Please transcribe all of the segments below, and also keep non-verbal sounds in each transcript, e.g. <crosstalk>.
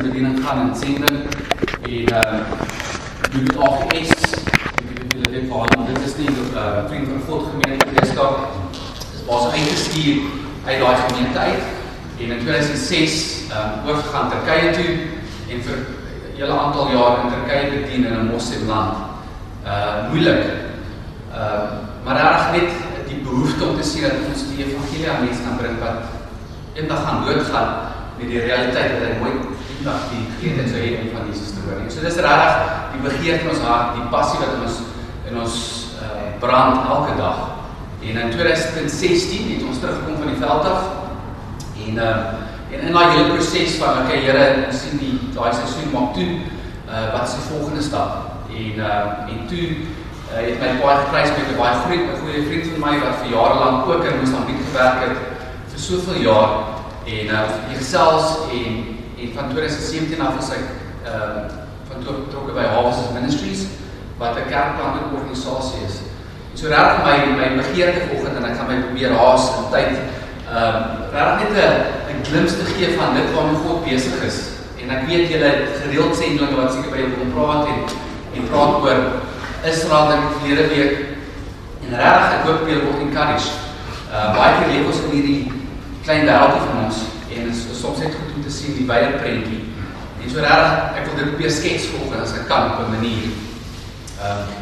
in bediening gaan en sending. En uh doen dit AGS julle weet waar dit is nie 'n uh, vriend van God gemeente Vrystaat is baie uitgestuur uit daai gemeente uit. En in 2006 um oorgegaan Turkye toe en vir 'n hele aantal jaar in Turkye bedien in 'n moslimland. Uh moeilik. Uh maar reg net die behoefte om te sien dat ons die evangelie aan mense kan bring wat eendag gaan doodgaan met die realiteit dat hy nooit eendag die geleentheid sou hê om van Jesus te hoor. So dis regtig die begeerte in ons hart, die passie wat in ons in ons uh, brand elke dag. En in 2016 het ons teruggekom van die veld af en uh, en in daai hele proses van okay Here, ons sien die daai seisoen maak toe, uh, wat is die volgende stap? En uh, en toe uh, het my baie geprys met 'n baie goeie 'n goeie vriend van my wat vir jare lank ook in Mosambiek gewerk het vir soveel jaar en uh die gesels en en van 2017 af is ek uh van betrokke by Harvest Ministries wat 'n kerkplanting organisasie is. En so reg my my begeerte vanoggend en ek gaan my probeer haas in tyd um reg net 'n 'n glimps te gee van dit waarmee God besig is. En ek weet julle het gereeld sendlinge wat seker by julle kom praat en en praat oor Israel in die verlede week. En regtig ek hoop julle word encouraged. Uh baie keer leef ons in hierdie klein wêreldjie van ons dit is soms net goed om te sien die wye prentjie. En so regtig ek wil dit probeer skets vanoggend as ek kan op 'n manier. Ehm uh,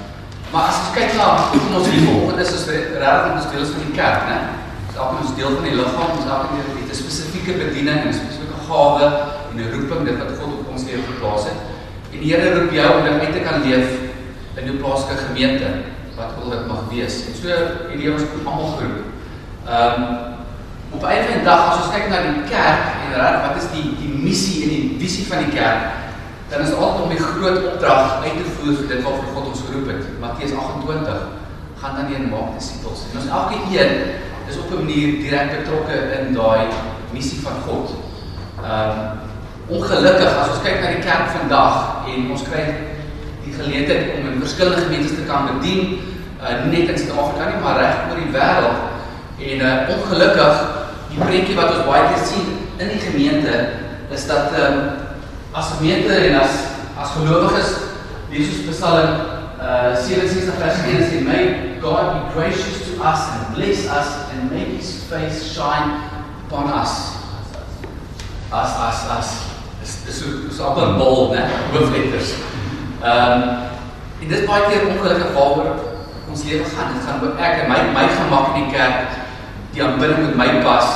maar as ons kyk na hoe ons hier vanoggend is, is regtig ons deel van die kerk, né? Elke ons deel van die liggaam, ons elke het 'n spesifieke bediening en 'n spesifieke gawe en 'n roeping dit wat God op ons lewe geplaas het. En die Here roep jou om dit uit te kan leef in jou plaaslike gemeente wat wil dit mag wees. En so hierdie ons almal geroep. Ehm um, op 'n eendag dag as ons kyk na die kerk en reg wat is die die missie en die visie van die kerk, dan is altyd om die groot opdrag uit te voer vir dit waarvoor God ons geroep het. Matteus 28 gaan dan een maak disippels. En ons elke een is op 'n manier direk betrokke in daai missie van God. Ehm um, ongelukkig as ons kyk na die kerk vandag en ons kry die geleentheid om in verskillende gemeentes te kan bedien, uh, nie net in Suid-Afrika nie, maar reg oor die wêreld. En uh, ongelukkig die prentjie wat ons baie keer sien in die gemeente is dat um, as gemeente en as as gelowiges ons Psalm uh, 67 vers 1 sê may God be gracious to us and bless us and make his face shine upon us. As as as is so so op 'n bol, né? Hoofletters. Ehm um, en dit baie keer ongelukkig waaroor ons lewe gaan. Dit gaan oor ek en my my gemak in die kerk, die aanbidding met my pas,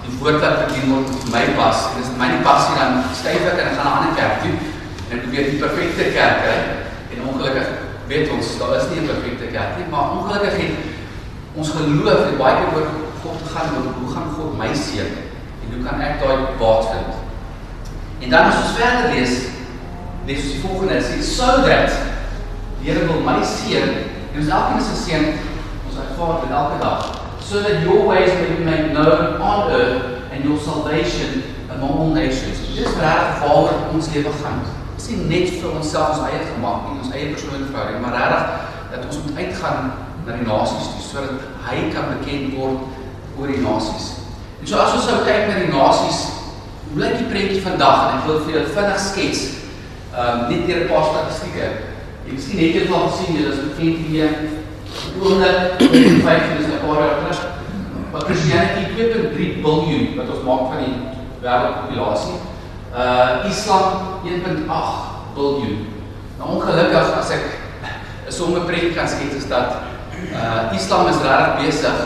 die woord wat bedien word met my pas. En as dit my nie pas nie dan styf ek en ek gaan na 'n ander kerk toe en ek probeer die perfekte kerk kry. En ongelukkig weet ons daar is nie 'n perfekte kerk nie, maar ongelukkig het ons geloof het baie keer oor God gegaan oor hoe gaan God my seën en hoe kan ek daai baat vind? En dan as ons verder lees lees ons die volgende sê so that die Here wil my seën en ons elkeen is geseën ons ervaar elke dag so that your ways may be made known on earth and your salvation among all nations dis regtig waaroor ons lewe gaan dis nie net vir onsself ons eie gemaak nie ons eie persoonlike verhouding maar regtig dat ons moet uitgaan na die nasies toe sodat hy kan bekend word oor die nasies en so as ons sou kyk na die nasies hoe lyk die prentjie vandag en ek wil vir julle vinnig skets Ehm um, net deur 'n paar statistieke. Jy miskien het jy al gesien jy is bekend hier oomblik 5 is jaar terug. Maar Christianity 2.3 biljoen wat ons maak van die wêreldpopulasie. Uh Islam 1.8 biljoen. Nou ongelukkig as ek 'n somme prentjie kan skets is dat uh Islam is regtig besig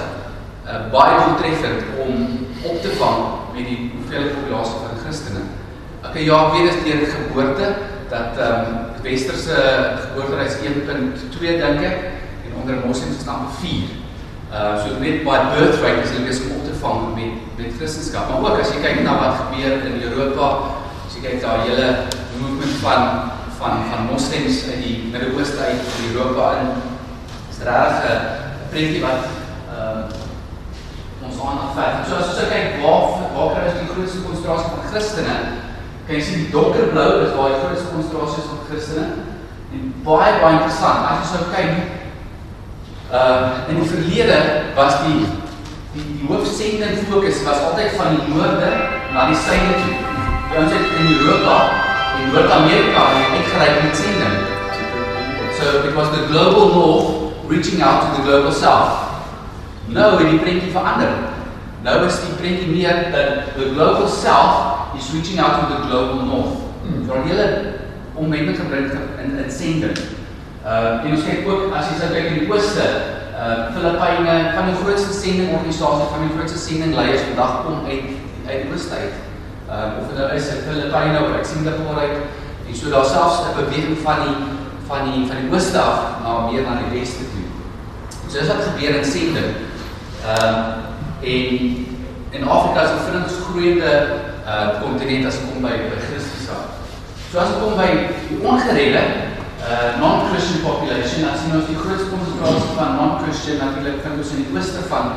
uh baie doeltreffend om op te vang met die hoeveelheid populasie van Christene. Ek ja, ek weet dit deur geboorte dat ehm um, westerse geboortereis 1.2 dink ek en onder moslems is dan 4. Uh so net by birth rate is hulle besig om te vang met met Christendom. Maar ook as jy kyk na wat gebeur in Europa, as jy kyk die hele movement van van van moslems uit die Midde-Ooste uit in Europa in is regtig 'n prentjie wat ehm um, ons aandag vat. So as ons kyk waar waar kry ons die grootste konsentrasie van Christene? Kan jy sien die donkerblou is waar die grootste konsentrasie is van Christene. En baie baie interessant, as jy sou kyk uh in die verlede was die die die hoofsending fokus was altyd van die noorde na die suide toe. Ons het in Europa in Noord-Amerika uitgereik met sending. So it was the global north reaching out to the global south. Nou het die prentjie verander. Nou is die prentjie meer dat the global south is reaching out to the global north. Vir hmm. hulle omwending gebring in in sending. Uh en ons kyk ook as jy kyk in die ooste, uh Filippyne, van die grootste sendingorganisasies, van die grootste sendingleiers vandag kom uit uit die ooste uit. Uh of dit nou is in Filippyne of uit Singapore uit. En so daar selfs 'n beweging van die van die van die ooste af na meer na die weste toe. So dis wat gebeur in sending. Ehm uh, en in Afrika is 'n vinnig groeiende uh kontinent as dit kom by by Christus af. So as dit kom by die ongeredde uh non-Christian population, as jy nou die grootste konsentrasie van non-Christian natuurlik vind ons in die ooste van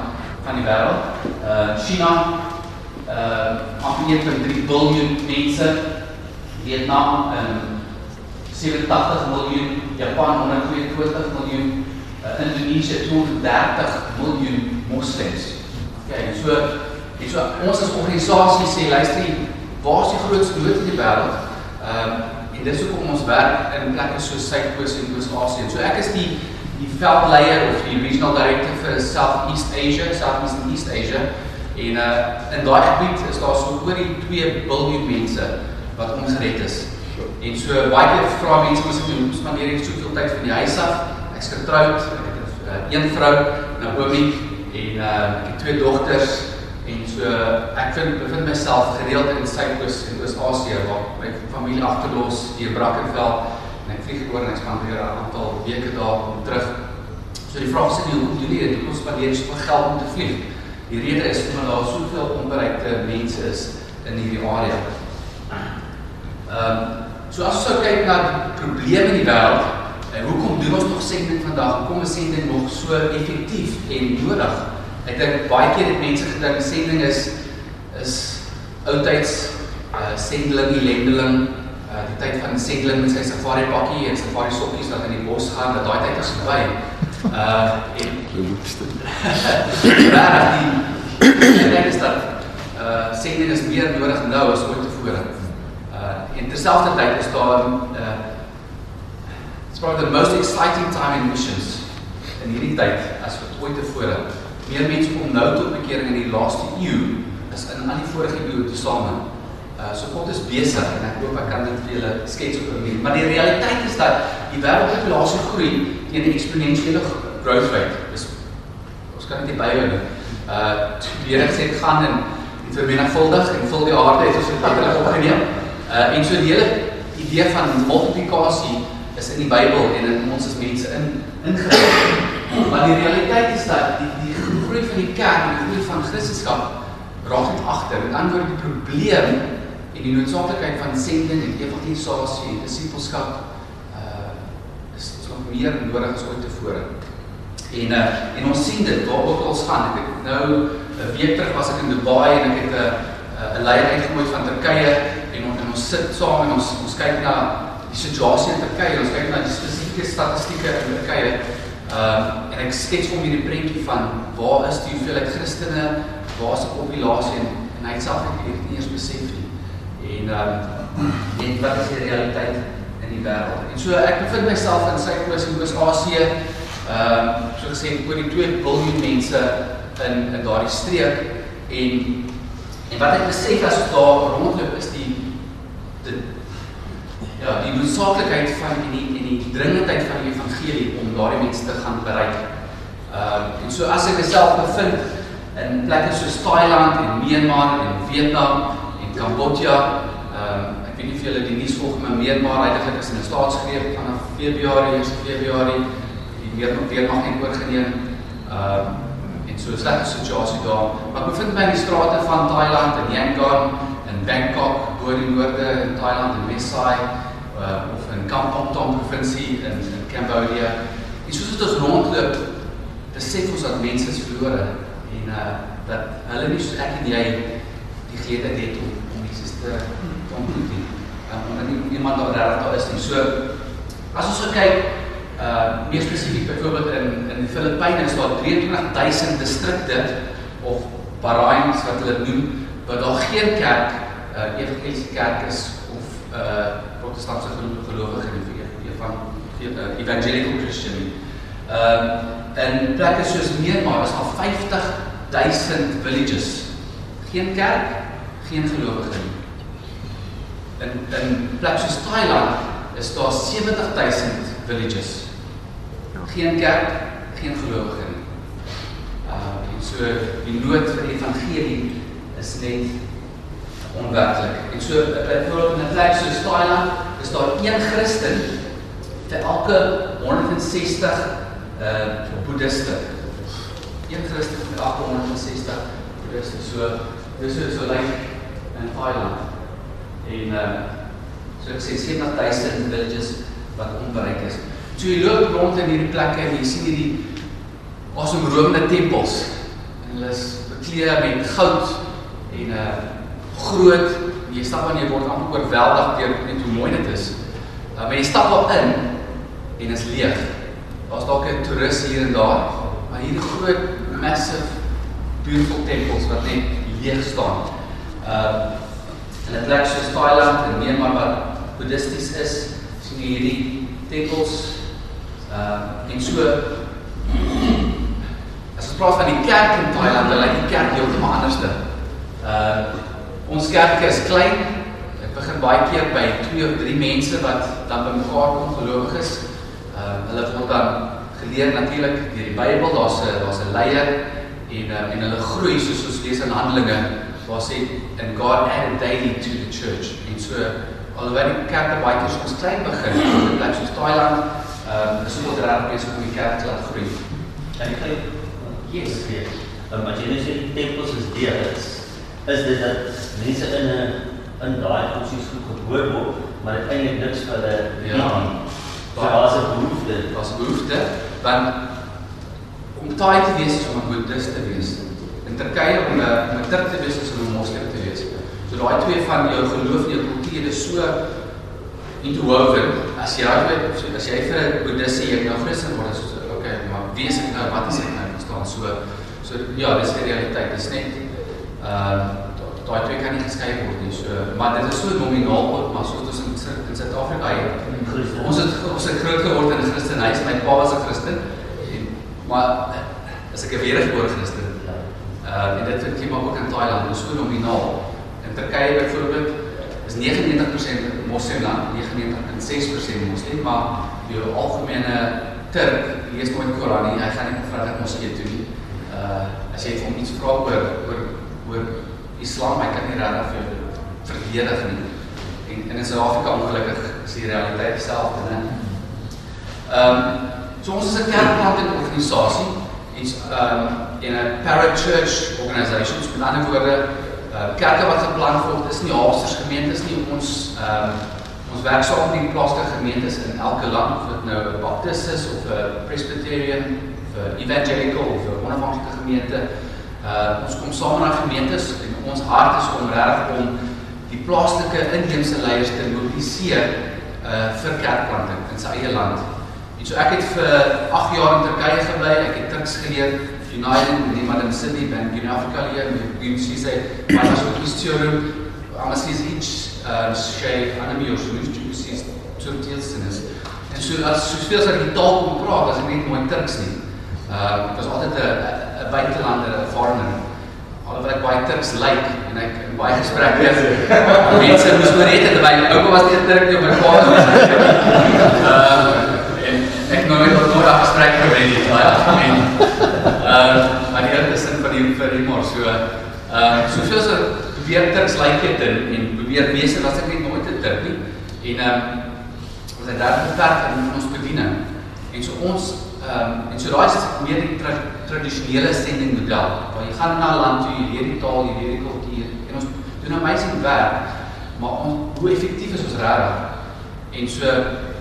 van die wêreld. Uh China uh amper 1.3 miljard mense. Vietnam um, 87 miljoen, Japan 122 miljoen, uh, Indonesië 230 miljoen moslems. Okay, so en so ons as organisasie sê luister, waar is die grootste nood in die wêreld? Ehm um, en dis hoekom ons werk in plekke so Suidoos en Oos-Asië. So ek is die die veldleier of die regional director vir South East Asia, South East and East Asia. En uh in daai gebied is daar so oor die 2 miljard mense wat ongered is. En so baie keer vra mense mos ek doen spandeer ek soveel tyd van die huis af. Ek's getroud, ek het 'n uh, een vrou, Naomi en uh ek het twee dogters so ek vind bevind myself gereeld in Suidoos en Oos-Asië waar my familie agterlos hier Brackenfell en ek vlieg oor en ek spandeer 'n aantal weke daar om terug. So die vraag is nie hoe doen jy dit? Hoe spandeer jy soveel geld om te vlieg? Die rede is omdat daar soveel onbereikte mense is in hierdie area. Ehm um, so as ons sou kyk na probleme in die wêreld hoekom doen ons nog sending vandag? Hoekom is sending nog so effektief en nodig? Ek dink baie keer het mense gedink sending is is oudtyds uh sendeling, lendeling, uh die tyd van sendeling met sy safari pakkie en safari sokkies wat in die bos gaan, dat daai tyd is verby. Uh en loopste. Maar <laughs> die ek dink is dat uh sending is meer nodig nou as ooit tevore. Uh en terselfdertyd is daar uh it's probably the most exciting time in missions in hierdie tyd as wat ooit tevore meer mense kom nou tot bekering in die laaste eeu as in al die vorige eeue tesame. Uh so God is besig en ek hoop ek kan dit vir julle skets op 'n manier. Maar die realiteit is dat die wêreldpopulasie groei teen 'n eksponensiële growth rate. Dis ons kan dit byhou. Uh die Here sê dit gaan en vermenigvuldig en vul die aarde het ons dit hulle opgeneem. Uh en so die hele idee van multiplikasie is in die Bybel en in ons as mense in ingebou. Maar die realiteit is dat die die groei van die kerk en die groei van Christendom raak net agter. Met ander woorde die probleem en die noodsaaklikheid van sending en evangelisasie en disipelskap uh is is nog meer nodig as ooit tevore. En uh en ons sien dit waar ook al ons gaan. Ek het nou 'n week terug was ek in Dubai en ek het 'n 'n leier uitgenooi van Turkye en ons en ons sit saam en ons ons kyk na die situasie in Turkye. Ons kyk na die spesifieke statistieke in Turkye Ehm um, en ek skets vir hom hierdie prentjie van waar is die hoeveelheid Christene, waar is die populasie en, hy self het dit nie eens besef nie. En ehm um, en wat is die realiteit in die wêreld? En so ek bevind myself in Suid-Oos en Oos-Asië. Ehm um, so gesê oor die 2 miljard mense in in daardie streek en en wat ek besef as ek daar rondloop is die ja, die noodsaaklikheid van en die en die dringendheid van die evangelie om daardie mense te gaan bereik. Ehm uh, en so as ek myself bevind in plekke soos Thailand en Myanmar en Vietnam en Kambodja, ehm um, ek weet nie of julle die nuus volg maar Myanmar eintlik is in 'n staatsgreep vanaf Februarie, 1 Februarie die weer nog weer mag net oorgeneem. Ehm um, en so 'n slegte situasie daar. Maar ek bevind my in die strate van Thailand en Yangon en Bangkok, die noorde in Thailand en Messai uh, of in Kampong Tom provinsie in in Cambodia. En soos dit ons rondloop, besef ons dat mense is verlore en uh dat hulle nie soos ek en jy die geleentheid het om om Jesus te ontmoet nie. Um, omdat nie iemand daar daar is nie. So as ons kyk uh meer spesifiek byvoorbeeld in in die Filippyne is daar 23000 distrikte of barains wat hulle noem wat daar geen kerk uh evangeliese kerk is uh protestantse gelowige vir een van uh, evangelical Christian. Ehm in plekke soos Myanmar is al 50000 villages. Geen kerk, geen gelowige nie. In in plekke soos Thailand is daar 70000 villages. Geen kerk, geen gelowige nie. Uh en so die nood vir evangelie is net onwerklik. En so byvoorbeeld in 'n plek soos Thailand is daar een Christen vir elke 160 uh boeddhiste. Een Christen vir elke 160 boeddhiste. So dis so so lyk in Thailand. En uh so ek sê 70000 villages wat onbereik is. So jy loop rond in hierdie plekke en jy sien hierdie awesome tempels en hulle is bekleed met goud en uh groot, jy stap aan jy word amper oorweldig deur net hoe mooi dit is. Uh, maar jy stap op in en is leeg. Daar's dalk 'n toerist hier en daar, maar hierdie groot massive beautiful temples wat net leeg staan. Uh en 'n plek soos Thailand en Myanmar wat boeddhisties is, sien jy hierdie tempels uh en so as ons praat van die kerk in Thailand, dan lyk die kerk heeltemal anderste. Uh Ons kerk is klein. Ek begin baie keer by 2 of 3 mense wat dan by mekaar kom gelowig is. Ehm uh, hulle word dan geleer natuurlik deur die Bybel. Daar's 'n daar's 'n leier en uh, en hulle groei soos ons lees in Handelinge waar sê and God added daily to the church. En so alhoewel die kerk baie keer soms klein begin in 'n plek soos Thailand, ehm uh, is dit reg besig om die kerk te laat groei. En ek dink yes, yes. Um, maar jy sê die tempels is deel is is dit dat mense in 'n in daai funksies goed gehoor word, maar dit eintlik niks vir hulle ja. So daar's 'n behoefte, daar's 'n behoefte want om taai te wees is om 'n boeddhist te wees. In Turkye om 'n 'n Turk te wees is om 'n moslim te wees. So daai twee van jou geloof en jou kultuur is so interwoven. As jy weet, as jy vir 'n boeddhist sê jy nou Christen word, is so okay, maar wie is ek nou? Wat is ek nou? Verstaan so so ja, dis die realiteit. Dis net ehm uh, daai twee kan nie geskei word nie. So maar dit is so nominaal ook, maar soos ons in in Suid-Afrika het ons het ons het groot geword in 'n Christenhuis. My pa was 'n Christen en maar as ek 'n weergebore Christen. Uh en dit het kom ook in Thailand, dis so nominaal. In Turkye byvoorbeeld is 99% moslim land, 99.6% moslim, maar die algemene Turk lees nooit Koran nie. Hy gaan nie vra dat moskee toe nie. Uh as jy hom iets vra oor oor oor Islam, hy kan nie regtig vir jou verdedig nie. En in Suid-Afrika ongelukkig is die realiteit dieselfde, né? Ehm um, so ons is 'n kerkplanting organisasie en ehm um, in 'n parachurch organisation, so met ander woorde, uh, kerke wat geplant word is nie haalsters gemeentes nie, ons ehm um, ons werk saam met die plaaslike gemeentes in elke land, of dit nou 'n baptist is of 'n presbyterian of 'n evangelical of 'n onafhanklike gemeente. Uh ons kom saam na gemeentes en ons hart is om reg om die plaaslike inheemse leiers te mobiliseer uh vir kerkplanting in sy eie land. En so ek het vir 8 jaar in Turkye gebly, ek het Turks geleer, United in Madam City ben in hier met wie sy sê, maar as ek istorum, amas is each uh shay anime of so iets jy sê so deels is. En so as soveel as ek die taal kon praat, as ek net mooi Turks nie. Uh ek was altyd 'n 'n buitelander, 'n foreigner. Alhoewel ek baie Turks lyk en ek in baie gesprekke <laughs> mense moes maar net terwyl my oupa was nie Turk nie, my pa was. Uh en ek nou net nog 'n gesprek gekry het, ja. En uh maar die hele sin van die vir die mor so uh soveel so probeer Turks lyk het en en probeer wees as ek net nooit 'n Turk nie. En um ons het daar beperk in ons bediening. En so ons Ehm um, en so daai is meer die tradisionele sending model. Waar jy gaan na 'n land toe, jy leer die taal, jy leer die kultuur en ons doen amazing werk. Maar ons hoe effektief is ons regtig? En so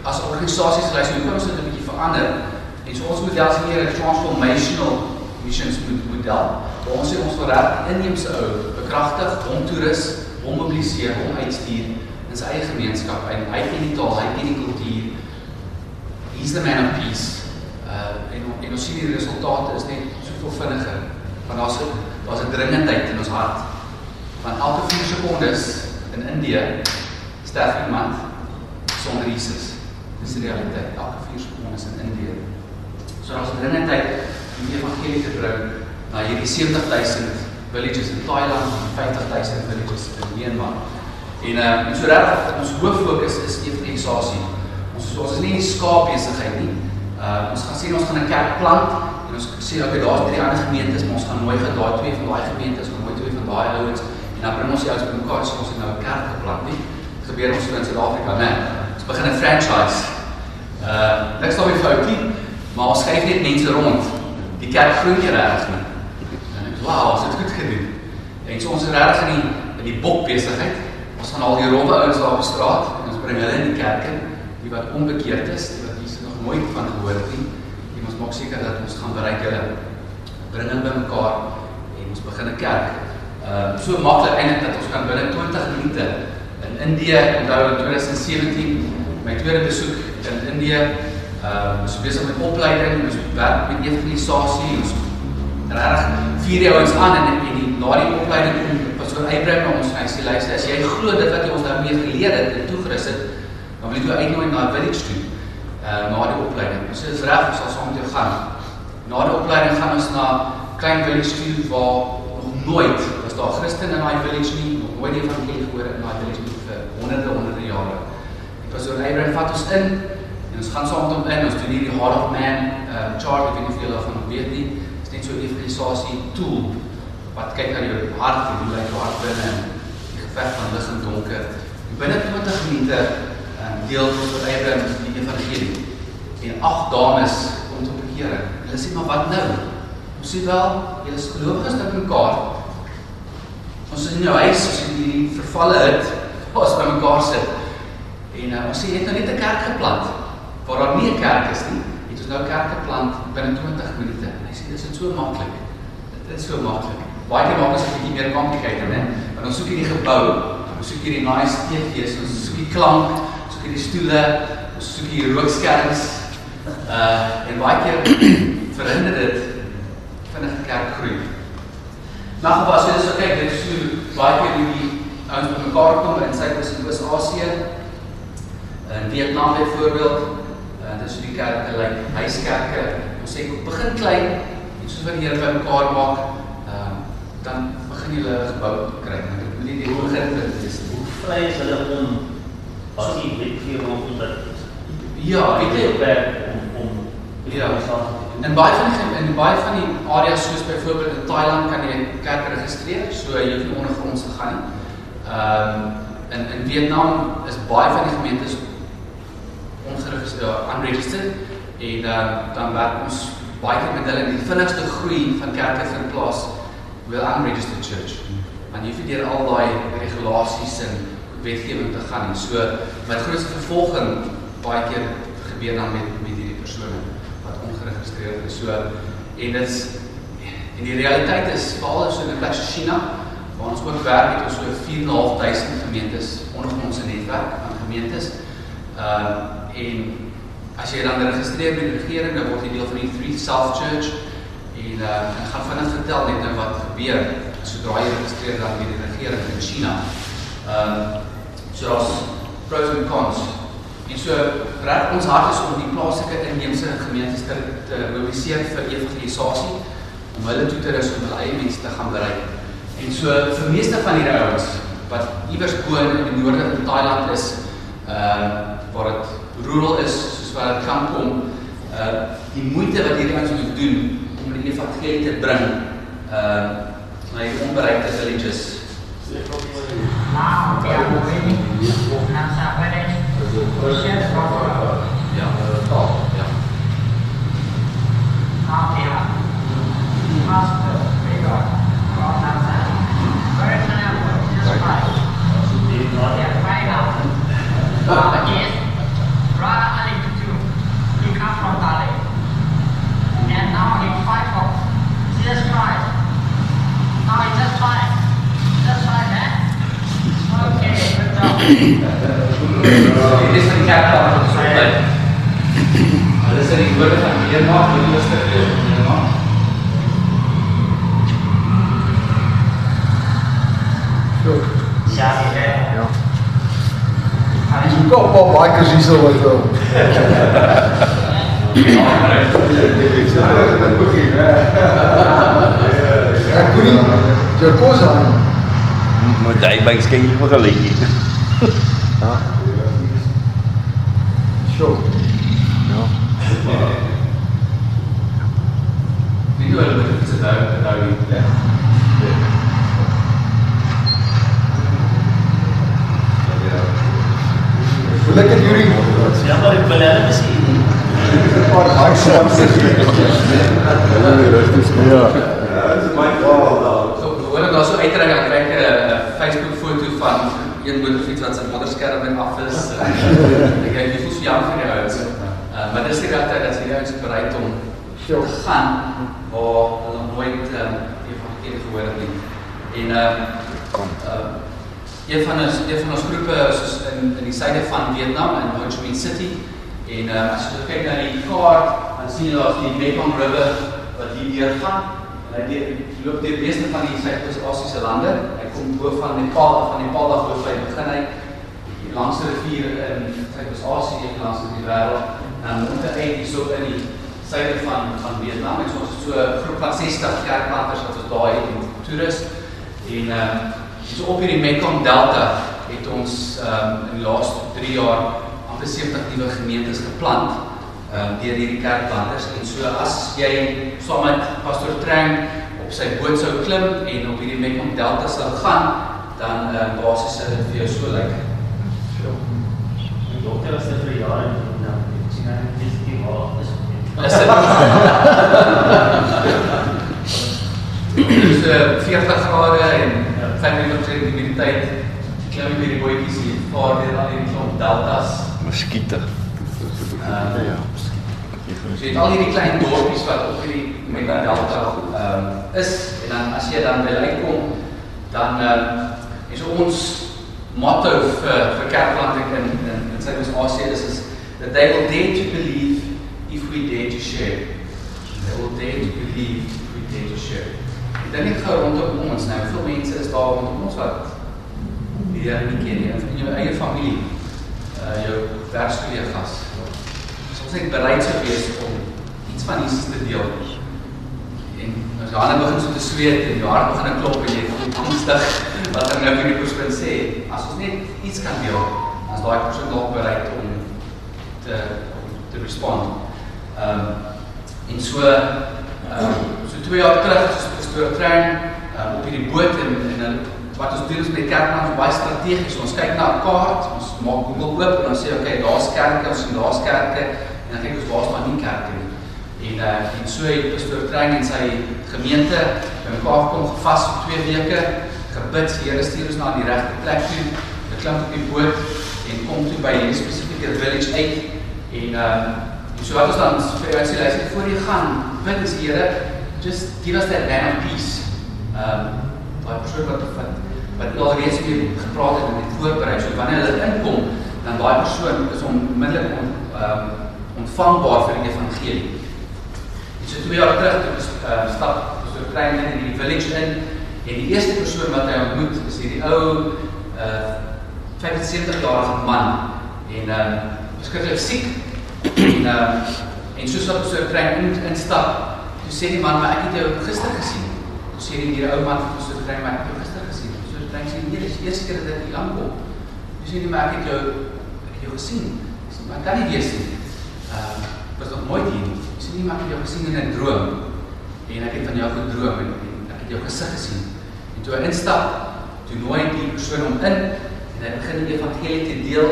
as organisasies lys hoe kan ons dit 'n bietjie verander? En so ons model is meer 'n transformational missions model. Waar ons sê ons wil reg inheemse ou bekragtig, hom toerus, hom mobiliseer, hom uitstuur in sy eie gemeenskap en hy ken die taal, hy ken die kultuur. He's the man of peace uh en ons sien die resultate is net soveel vinniger want daar's daar's 'n dringendheid in ons hart van elke 4 sekondes in Indië sterf iemand sonder Jesus. Dis die realiteit. Elke 4 sekondes in Indië. So as ons binne tyd die evangelie te bring na hierdie 70000 villages in Thailand en 50000 villages in Myanmar. En uh so reg ons hoof fokus is evangelisasie. Ons ons is nie skaapbesigheid nie. Uh ons gaan sien ons gaan 'n kerk plant en ons sê okay daar's drie ander gemeentes, maar ons gaan mooi gaan daai twee van daai gemeentes, mooi twee van daai ouens en dan bring ons jou uit mekaar so ons het nou 'n kerk geplant nie. Dit gebeur ons in Suid-Afrika, né? Ons begin 'n franchise. Uh niks daarmee fout nie, maar ons skuif net mense rond. Die kerk groei nie regtig nie. En ek "Wow, ons het goed gedoen." En so ons is regtig in die in die bok besigheid. Ons gaan al die rowwe ouens daar op die straat en ons bring hulle in die kerk in, die wat onbekeerd is, die nooit van gehoor het nie. En ons maak seker dat ons gaan bereik hulle. Bring hulle bymekaar en ons begin 'n kerk. Ehm uh, so maklik eintlik dat ons kan binne 20 minute in Indië, onthou in 2017 my tweede besoek in Indië, ehm uh, ons besig met opleiding, ons werk met evangelisasie, ons reg vier die ouens aan en en die na die opleiding kom pastoor Abraham na ons en hy sê luister, as jy glo dit wat jy ons daarmee geleer het en toegerus het, dan wil ek jou uitnooi na 'n village toe. Uh na die opleiding. Ons dis reg, ons sal saam met jou gaan. Na die opleiding gaan ons na klein village toe waar nog nooit was daar Christen in daai village nie, nog nooit die evangelie gehoor in daai village nie vir honderde honderde jare. Die pastoor Abraham vat ons in en ons gaan saam met hom in. Ons doen hierdie Heart of Man uh chart, ek weet nie of julle daarvan weet nie. Dit is net so 'n evangelisasie tool wat kyk na jou hart en hoe lyk jou hart binne die geveg van lig en donker. En binne 20 minute um, deel ons met Abraham evangelie. En ag dames kom tot bekering. Hulle sê maar wat nou? Ons sê wel, julle is gelowiges dat mekaar. Ons is in jou huis, ons het hierdie vervalle hut ons by mekaar sit. En uh, ons sê jy het nou net 'n kerk geplant waar daar nie 'n kerk is nie. Het ons nou 'n kerk geplant binne 20 minute. En hy sê dis so maklik. Dit is so maklik. Baie keer maak ons 'n bietjie meer complicated, né? Want ons soek hierdie gebou, ons soek hierdie nice TV's, ons soek die klank, ons soek hierdie stoele, ons soek hierdie rookskerms. Uh en baie keer <clears throat> verhinder dit vinnige kerk groei. Nou gepas so so kyk, dit is so baie keer hoe die ouens bymekaar kom in Suidoos-Asië. In Vietnam byvoorbeeld, uh dis hoe die kerke lyk, like, huiskerke. Ons sê begin klein en soos wat die Here bymekaar maak, dan begin jy 'n gebou kry. Dit moet nie die begin punt wees nie. Hoe vlei is hulle om as jy weet vir hom dat Ja, weet jy werk om om ja, en baie van die in baie van die areas soos byvoorbeeld in Thailand kan jy kerk registreer, so jy hoef nie ondergronds te gaan nie. Ehm um, in in Vietnam is baie van die gemeentes ongeregistreerd, ja, unregistered en uh, dan werk ons baie keer met hulle die vinnigste groei van kerke vind plaas wil unregistered church. Want jy vir deur al daai regulasies en wetgewing te gaan nie. So my grootste vervolging baie keer gebeur dan met met hierdie persone wat ongeregistreerd is. So en dit is en die realiteit is veral so in 'n plek soos China waar ons ook werk het ons so 4.500 gemeentes onder ons netwerk van gemeentes. Ehm uh, en as jy dan geregistreer met die regering dan word jy deel van die Three South Church En uh, ek gaan vinnig vertel net nou wat gebeur sodra jy registreer dan met die regering in China. Ehm uh, so daar's pros and cons. En so reg ons hart is om die plaaslike inheemse gemeentes te, te mobiliseer vir evangelisasie om hulle toe te rus om hulle eie mense te gaan bereik. En so vir meeste van hierdie ouens wat iewers woon in die noorde van Thailand is, ehm uh, waar dit rural is, soos waar dit kan kom, uh die moeite wat hierdie ouens moet doen om die evangelie te bring uh na die onbereikte villages. Now we 先什么做的？两个道。两。阿比亚，阿斯特维尔，高山山，格尔森亚国际山脉，昨天晚上，啊，yes, rather early to. He from Bali, and now he for Jesus Christ. Now he just just. Okay, good job. <laughs> Dit is die kerk wat ons so bly. Hulle sê die woorde van Myanmar, die eerste deel van Myanmar. 下面，Dis <laughs> ook al 'n paar bikers hier so wat wil. Ek kon nie jou kos aan. Moet hy by skyn vir gelykie. Sjoe. Nie hoe hulle moet sit hou, hou nie. Hoe lekker Yuri. Ja, maar ek wil hulle besien. 'n Paar bikes aan sit. Ja. So, hoor ek daar so uitreik dan kry ek 'n Facebook foto van een motorfiets wat sy modderskerm net af is. Ek kyk jy so jammer vir die ouens. Uh, maar dis die regte dat sy ouens bereid om te gaan waar hulle nog nooit uh, evangelie gehoor het nie. En ehm uh, een van ons een van ons groepe is soos in in die suide van Vietnam in Ho Chi Minh City en uh, as jy kyk na die kaart dan sien jy daar's die Mekong River wat hier deur gaan. En hy deur loop deur meeste van die Suidoos-Asiëse lande. Hy kom bo van Nepal af van Nepal af hoof hy begin hy langste rivier in Suidoos-Asië en langs die wêreld. Dan moet hy hierso in die suide van van Vietnam en so ons so groep van 60 kerkplanters wat ons daar het en toerus. En ehm uh, so op hierdie Mekong Delta het ons ehm um, in die laaste 3 jaar amper 70 nuwe gemeentes geplant ehm um, deur hierdie kerkplanters. En so as jy saam met pastoor Trang op sy boot sou klim en op hierdie Mekong Delta sou gaan, dan ehm uh, basies sou dit vir jou so lyk. Die dokter was dit vir jare en nou ek sien hy dis die waar is. Is dit? Dis uh, 40 grade en 50% humiditeit. Klim jy hierdie bootjies hier, vaar deur al hierdie klomp deltas. Muskiete. Ehm Ja. So jy het al hierdie klein dorpies wat op hierdie Mekong Delta ehm is en dan as jy dan by uitkom dan ehm is ons motto vir vir kerkplanting in in, in Suid-Asië is is that they will dare to believe if we dare to share. They will dare to believe if we dare to share. Dink net gou rondom ons nou, hoeveel mense is daar rondom ons wat die Here nie ken nie, in jou eie familie, uh jou werkskollegas. Soms net bereid sou wees om iets van Jesus te deel. En as jou hande begin so te sweet en jou hart begin klop en jy voel angstig wat er nou vir die persoon sê, as ons net iets kan dan is daai persoon dalk bereid om te te respond. Ehm um, en so ehm um, so twee jaar terug is pastoor Trein um, op hierdie boot en en dan wat ons doen is met kerkplan baie strategies. Ons kyk na 'n kaart, ons maak Google oop en ons sê okay, daar's kerke, ons sien daar's kerke en dan kyk ons waar staan nie kerke nie. En uh en so het pastoor Trein en sy gemeente bymekaar kom gevas vir 2 weke, gebid, Here stuur ons na die regte plek toe. Ek klim op die boot en kom toe by 'n spesifieke village uit en ehm um, so wat ons dan vir jou sê, luister, voor jy gaan, bid is Here, just give us that man of peace. Ehm um, daai persoon wat wat wat al reeds mee gepraat het en het voorberei. So wanneer hulle inkom, dan daai persoon is onmiddellik on, ehm um, ontvangbaar vir die evangelie. En so twee jaar terug toe ons ehm uh, stap so klein in die village in en die eerste persoon wat hy ontmoet is hierdie ou uh 75 jarige man en ehm um, beskiklik siek en ehm en soos wat so kry in instap, toe sê die man, maar ek het jou gister gesien. Toe sê die hierdie ou man ons so kry, maar ek het jou gister gesien. So kry sê die Here, die eerste keer dat ek hier aankom. Toe sê die maar ek het jou ek het jou gesien. Ek sê maar kan nie wees nie. Ehm was nog nooit hier nie. Sê nie maar ek het jou gesien in 'n droom. En ek het van jou gedroom en, en ek het jou gesig gesien. Toe hy instap, toe nooi die persoon hom in en hy begin die evangelie te deel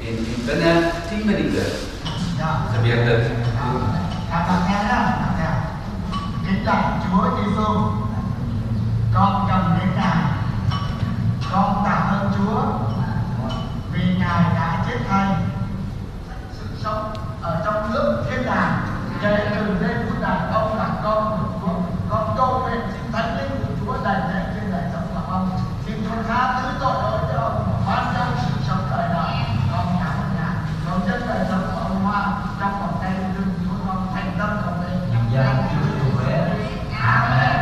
en, en binne 10 minute gebeur dit. Kata. Kita Chúa Giêsu. Con cần đến Ngài. Con tạ ơn Chúa vì Ngài đã chết thay sự sống ở trong nước thiên đàng. Kể từ đêm phút này ông là con của Chúa. Con cầu nguyện xin thánh linh của Chúa đầy Xin Chúa tha thứ tội lỗi cho ông và ban cho sự sống đời đời. Con cảm ơn Ngài. Con chân đời sống của ông Hoa trong vòng tay lưng Chúa con thành tâm cầu nguyện. Dạ, Chúa Chúa Amen.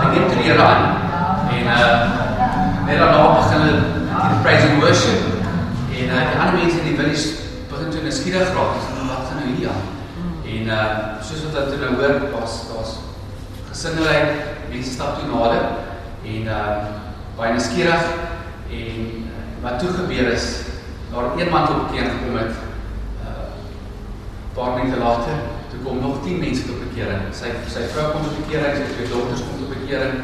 Hy net klere aan en uh net daarna begin hulle die praise and worship ander mense in die village begin toe nuuskierig raak, dis nou wat gaan nou hier aan. En uh soos wat hulle toe nou hoor, daar's daar's gesinnery, mense stap toe nader en uh baie nuuskierig en uh, wat toe gebeur is, daar een man tot bekering gekom het. Uh paar minute later, toe kom nog 10 mense tot bekering. Sy sy vrou kom tot bekering, sy twee dogters kom tot bekering.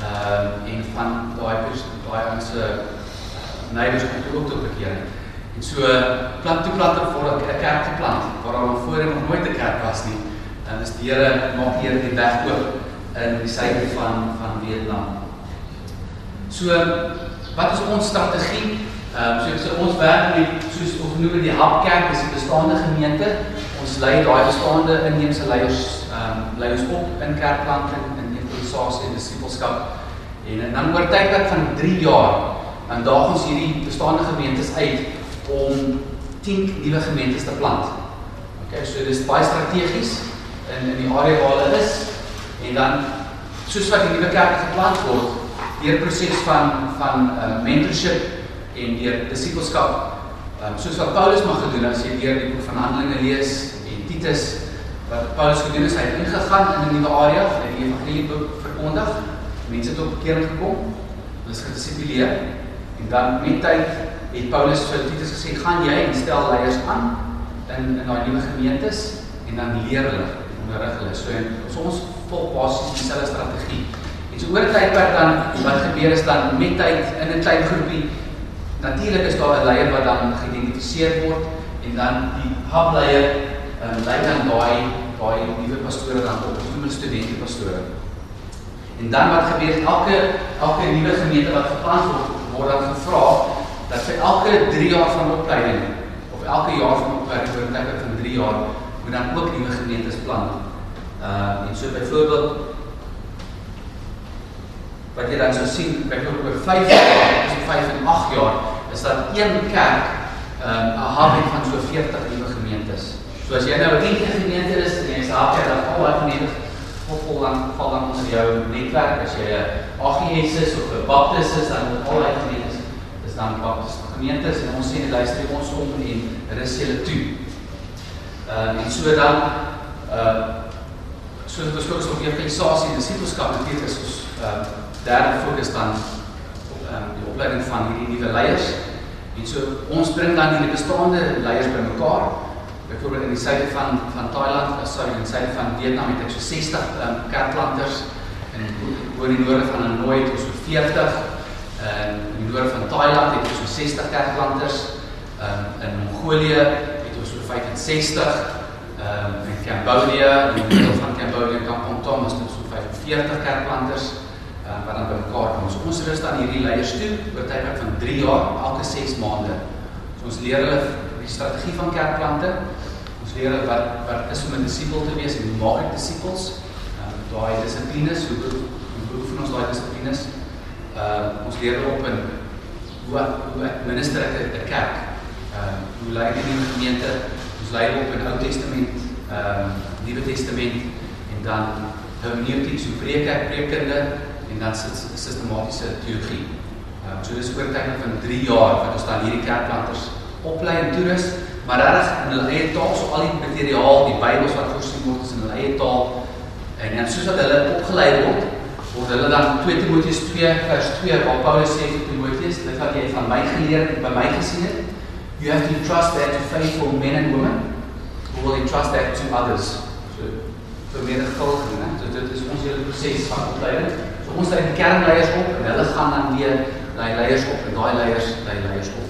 Uh, en van daai daai ons se neighbors kom ook tot bekering. En so plant toe plant voor 'n kerk te plant waar daar voorheen nog nooit 'n kerk was nie. En dis die Here maak hier die weg oop in die suide van van Vietnam. So wat is ons strategie? Ehm uh, so, so ons werk met soos ons noem dit die hub kerk, dis 'n bestaande gemeente. Ons lei daai bestaande inheemse leiers ehm um, lei ons op in kerkplanting in evangelisasie en disipelskap. En, en dan oor tydperk van 3 jaar dan daag ons hierdie bestaande gemeentes uit om 10 nuwe gemeentes te plant. Okay, so dis baie strategies in in die area waar hulle is en dan soos wat die nuwe kerk geplant word deur proses van van uh, mentorship en deur disipelskap. Um, soos wat Paulus mag gedoen as jy deur die boek van Handelinge lees en Titus wat Paulus gedoen het, hy het ingegaan in 'n nuwe area, hy het die evangelie verkondig, mense het tot bekering gekom, hulle is gedisiplineer en dan met tyd het Paulus vir Titus gesê, "Gaan jy en stel leiers aan in in daai nuwe gemeentes en dan leer hulle, onderrig hulle." So ons volg basies dieselfde strategie. So oor tydperk dan wat gebeur is dan met tyd in 'n klein groepie natuurlik is daar 'n leier wat dan geïdentifiseer word en dan die hubleier ehm um, lei dan daai daai nuwe pastore dan op, nuwe studente pastore. En dan wat gebeur elke elke nuwe gemeente wat geplant word word dan gevra dat vir elke 3 jaar van opleiding of elke jaar van opleiding oor 'n tydperk van 3 jaar moet dan ook nuwe gemeentes plant. Uh en so byvoorbeeld wat jy dan sou sien byvoorbeeld oor 5 jaar, so 5 en 8 jaar, is dat een kerk um 'n hub van so 40 nuwe gemeentes. So as jy nou 'n enige gemeente is jy is daar dan al daai gemeentes vol dan val dan onder jou netwerk as jy 'n AGS is of 'n Baptist is dan al daai gemeentes is dan Baptist gemeentes en ons sê luister ons om en rus julle toe. Uh en so dan uh so dit is ook op evangelisasie en disipelskap beteken is ons uh derde fokus dan op um, die opleiding van hierdie nuwe leiers. En so ons bring dan hierdie bestaande leiers bymekaar. Byvoorbeeld in die suide van van Thailand, uh, sorry, in suide van Vietnam het ek so 60 um, kerkplanters en oor die noorde van Hanoi het ons so 40 en in die noorde van Thailand het ons so 60 kerkplanters. Um, in Mongolië het ons so 65 um, in Cambodia, in die middel van Cambodia, Kampong Tom, is ons so 45 kerkplanters wat dan bymekaar kom. Ons rus dan hierdie leiers toe oor tydperk van 3 jaar, elke 6 maande. So ons leer hulle die strategie van kerkplante. Ons leer hulle wat wat is om 'n disipel te wees en hoe maak ek disipels? Uh, daai dissiplines, hoe hoe beoefen ons daai dissiplines? Uh ons leer hulle op in hoe hoe ek minister ek 'n kerk. Uh hoe lei ek die gemeente? Ons lei op in Ou Testament, ehm uh, Nuwe Testament en dan hermeneutiek, so preke, preekkunde en dan sistematiese teologie. Ehm um, so dis oor tyd van 3 jaar wat ons dan hierdie kerkplanters oplei en toerus, maar reg in hulle eie taal, so al die materiaal, die Bybels wat voorsien word is in hulle eie taal. En dan soos wat hulle opgelei word, word hulle dan 2 Timoteus 2 vers 2 waar Paulus sê vir Timoteus, dit wat jy van my geleer het, by my gesien het, you have to trust that to faithful men and women who will entrust that to others. So vir meer gevuldig, né? So dit is ons hele proses van opleiding. So ons lei die kernleiers op en hulle gaan dan weer daai leiers op en daai leiers lei leiers op.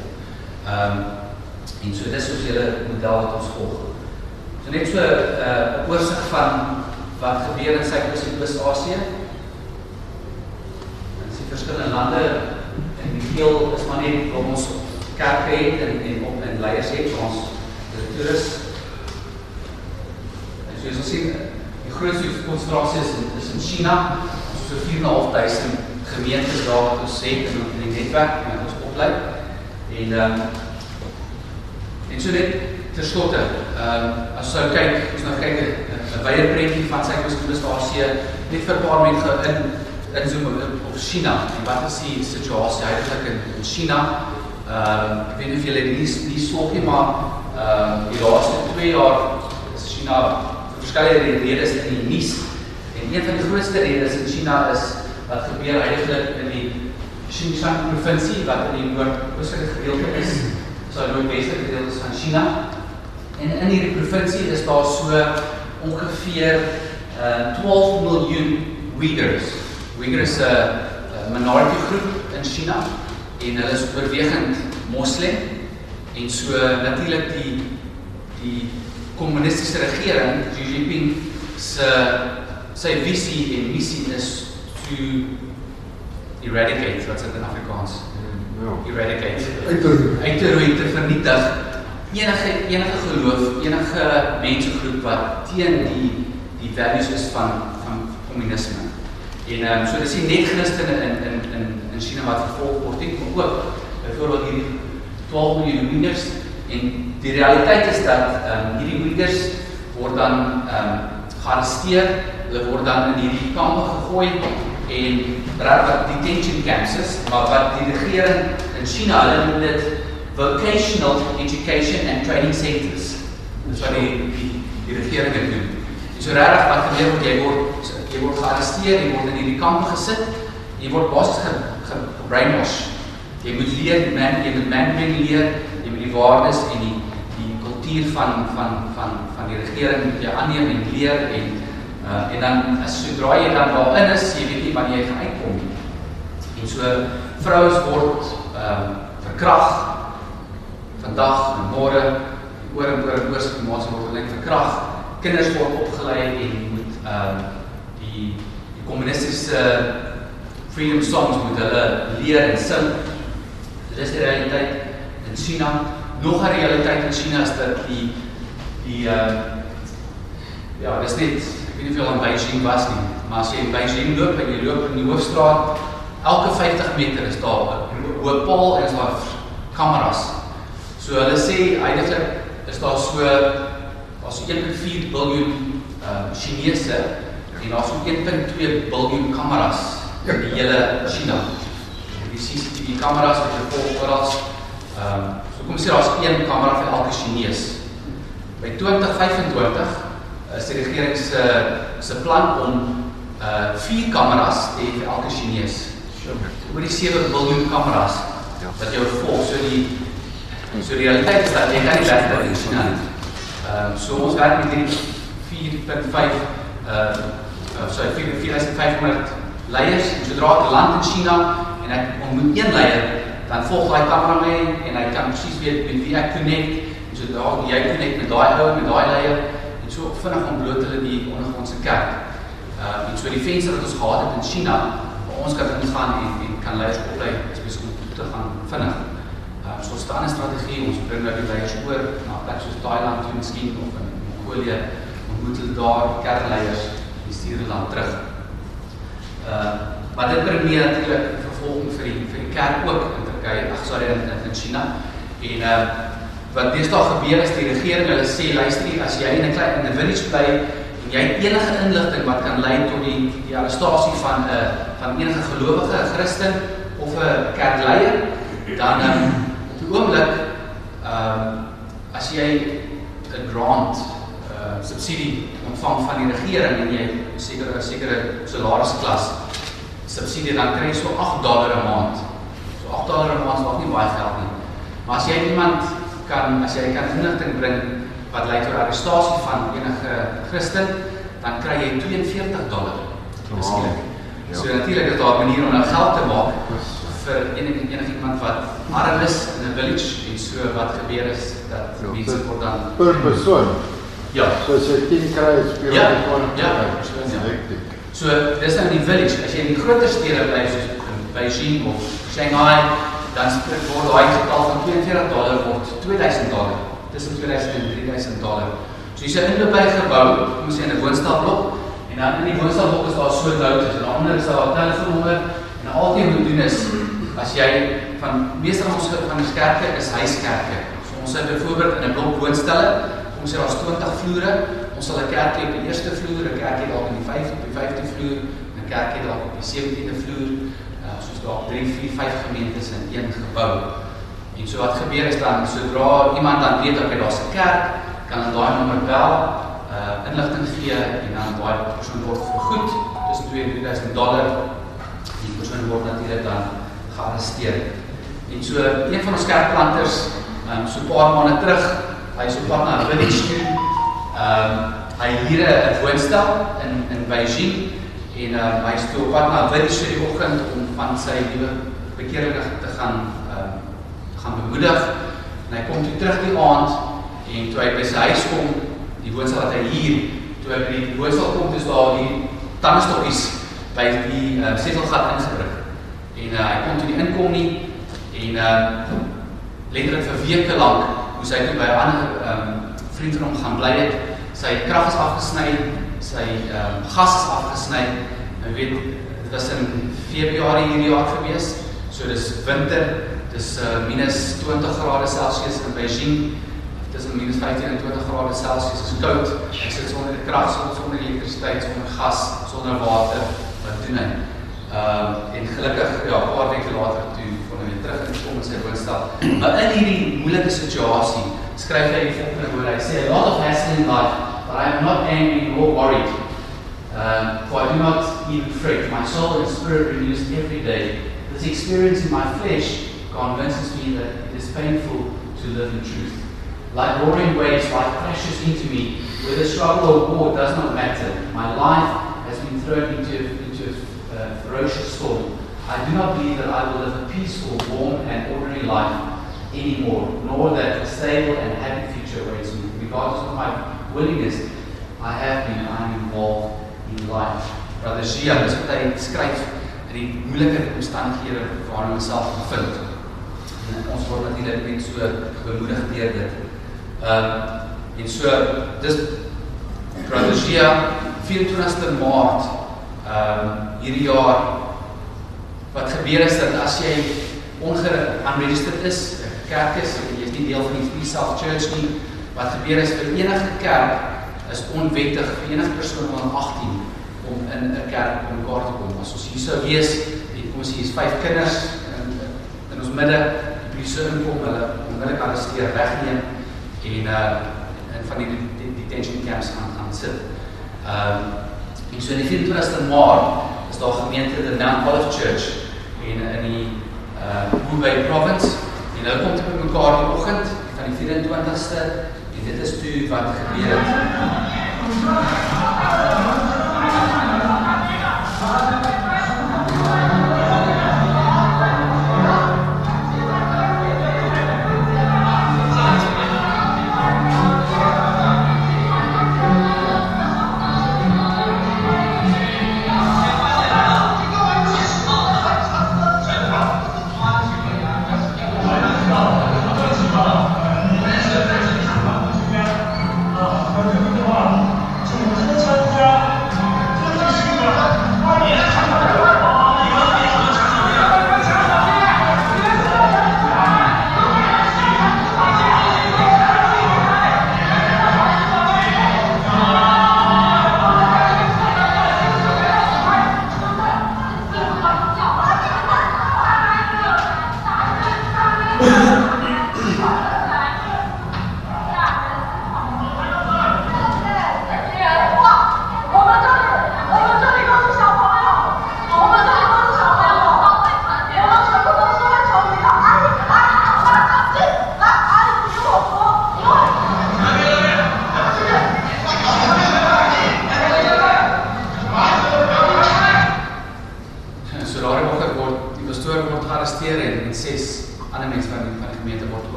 Ehm um, en so dis ons hele model wat ons volg. So net so 'n uh, oorsig van wat gebeur in Suid-Oos-Asië. Dit is verskillende lande en die geel is maar net waar ons kerke het en en op en leiers het ons direkteurs. En soos ons sien, die grootste konsentrasie is in China. So 4.500 gemeentes daar wat ons het in, in die netwerk en ons oplei. En ehm um, en so net ter slotte, ehm um, as ons nou kyk, ons nou kyk 'n wye prentjie van konsentrasie net vir 'n paar minute in in zoom op China en wat is die situasie heilig in, in China? Ehm ek weet nie of julle die die sorg nie, maar ehm die laaste 2 jaar is China vir verskeie redes in die nuus. En een van die grootste redes in China is wat gebeur eintlik in die Xinjiang provinsie wat in die noordoostelike gedeelte is, so die noordwestelike gedeelte van China. En in hierdie provinsie is daar so ongeveer uh, 12 miljoen Uyghurs. Uyghurs 'n minority groep in China en hulle is oorwegend moslim en so natuurlik die die kommunistiese regering Xi Jinping se sy visie en missie is to eradicate wat dit in Afrikaans Ja. eradicate. Uit te uit te vernietig. Enige enige geloof enige mensegroep wat teen die die values is van van kommunisme en ehm um, so dis nie net Christene in in in in China wat vervolg word nie maar ook byvoorbeeld hierdie 12 miljoen Uyghurs en die realiteit is dat ehm um, hierdie Uyghurs word dan ehm um, gearresteer hulle word dan in hierdie kampe gegooi en wat detention camps is maar wat die regering in China hulle noem dit vocational education and training centers. Dis wat die die, die regering dit doen. En so regtig wat gebeur word jy word jy word gearresteer jy word in hierdie kampe gesit jy word basies ge, ge, gebrainwash. Jy moet leer man jy moet mandarin leer jy moet die waardes en die die kultuur van van van van die regering moet jy aanneem en leer en uh, en dan as sodra jy dan daarin is jy weet nie wanneer jy gaan uitkom nie. En so vrouens word ehm um, verkrag vandag en môre oor en oor en oor se maas word hulle verkrag kinders word opgelei en moet ehm um, die die kommunistiese freedom songs moet hulle leer en sing. Dit is die realiteit in China. Nog 'n realiteit in China is dat die die ehm uh, ja dis net weet nie of jy al in Beijing was nie maar as jy in Beijing loop en jy loop in die hoofstraat elke 50 meter is daar 'n hoë paal en is daar kameras. So hulle sê eintlik is daar so daar's so 1.4 biljoen uh Chinese en daar's so 1.2 biljoen kameras in die hele China. Die CCTV kameras wat jy volg oral. Ehm um, so kom sê daar's een kamera vir elke Chinees. By 2025 is die regering se se plan om uh vier kameras te hê vir elke Chinees. Oor die 7 miljard kameras wat jou volg. So die so die realiteit is dat jy kan nie werk in China nie. Ehm so ons werk met hierdie 4.5 uh uh sorry 4500 leiers sodra ek land in China en ek ontmoet een leier dan volg daai kamera my en hy kan presies weet met wie ek connect en sodra jy connect met daai ou met daai leier so vinnig ontbloot hulle die ondergrondse kerk. Uh en so die venster wat ons gehad het in China ons kan ingaan en en kan leiers oplei spesifiek om toe te gaan vinnig. Ehm uh, so staan 'n strategie ons bring nou die leiers oor na plekke soos Thailand toe miskien of in Mongolië ontmoet hulle daar kernleiers en stuur hulle dan terug. Uh maar dit bring meer natuurlik vervolging vir die vir die kerk ook in Turkye, ag sorry in, in China. En uh wat deesdae gebeur is die regering hulle sê luister as jy in 'n klein in 'n village bly en jy enige inligting wat kan lei tot die die arrestasie van 'n uh, van enige gelowige, 'n Christen of 'n kerkleier, dan um, op die oomblik ehm um, as jy 'n grant uh, subsidie ontvang van die regering en jy sekere 'n sekere salarisklas subsidie dan kry jy so 8 dollar 'n maand. So 8 dollar 'n maand is nog nie baie geld nie. Maar as jy iemand kan as jy kan inligting bring wat lei tot arrestasie van enige Christen, dan kry jy 42 dollar. Miskien. Ja. So natuurlik is daar 'n manier om nou geld te maak vir enige enige iemand wat arm is in 'n village en so wat gebeur is dat Ja, mense dit- word dan Per persoon. ja, So as jy 10 kry, speel Ja, jy gewoon. ja, Dis ja. hektiek. So dis nou in die village. As jy in die groter stede bly soos in Beijing of Shanghai, dan spreek word daai getal van 42 dollar word 2000 dollar. Tussen 2000 en 3000 dollar. So in 'n gebou, kom ons sê in 'n woonstelblok en dan in die woonstelblok is daar so loutjies en daaronder is daar 'n telefoonnommer en al wat jy moet doen is as jy van meeste van ons van ons kerke is huiskerke. So ons het byvoorbeeld in 'n blok woonstelle, kom ons sê daar's 20 vloere, ons sal 'n kerk hê op die eerste vloer, 'n kerk hê dalk op die 5de op die 5de vloer, 'n kerk hê dalk op die 17de vloer, soos dalk 3, 4, 5 gemeentes in een gebou. En so wat gebeur is dan sodra iemand dan weet dat hy daar's 'n kerk, kan hulle daai nommer bel, uh inligting gee en dan daai persoon word vergoed tussen 2 en 3000 dollar. Die persoon word natuurlik dan gearresteer. En so een van ons kerkplanters, um so 'n paar maande terug, hy is op pad na Village toe. Um hy huur 'n woonstel in in Beijing en um hy is toe op pad na Village die oggend om van sy nuwe bekering te gaan um gaan bemoedig. En hy kom toe terug die aand en toe hy by sy huis kom, die woonstel wat hy huur, toe hy by die woonstel kom, dis daar die tandstokkies by die uh, setelgat ingebring. En uh, hy kon toe nie inkom nie en uh letterlik vir weke lank moes hy toe by 'n ander um vriend van hom gaan bly het. Sy krag is afgesny, sy um gas is afgesny. Jy weet, dit was in Februarie hierdie jaar gewees. So dis winter, dis uh minus 20 grade Celsius in Beijing. Tussen minus 15 en 20 grade Celsius is koud. Hy sit sonder krag, sonder elektrisiteit, sonder gas, sonder water. Wat doen hy? Ehm um, en gelukkig ja, 'n paar weke later toe kon hy weer terug inkom in sy woonstel. Maar in hierdie moeilike situasie skryf hy die volgende woorde. Hy sê a lot of hassle in life, I am not angry nor worried. Um, for I do not even fret. My soul and spirit renews every day. This experience in my flesh convinces me that it is painful to live in truth. Like roaring waves, life crashes into me. Whether struggle or war does not matter. My life has been thrown into, into a uh, ferocious storm. I do not believe that I will live a peaceful, warm, and ordinary life anymore, nor that a stable and happy future awaits me. Regardless of my willingness, I have been, involved in life. Brother Shia, dis wat hy skryf in die moeilike omstandighede waarin hy homself bevind. En ons word natuurlik net so bemoedig deur dit. Ehm um, en so dis Brother Shia 24ste Maart ehm um, hierdie jaar wat gebeur is dat as jy ongeregistered is, 'n kerk is, jy is nie deel van die Free Self Church nie, wat gebeur is vir enige kerk is onwettig vir enige persoon van 18 om in 'n kerk om mekaar te kom. As ons hier sou wees, en kom ons hier is vyf kinders in in ons midde, die polisie inkom, hulle onmiddellik arresteer, wegneem en uh en van die, detention camps gaan gaan sit. Ehm um, so in die 24ste Maart is daar gemeente die Mount Olive Church en in die uh Hubei province en hulle kom te mekaar die oggend van die 24ste en dit is toe wat gebeur het.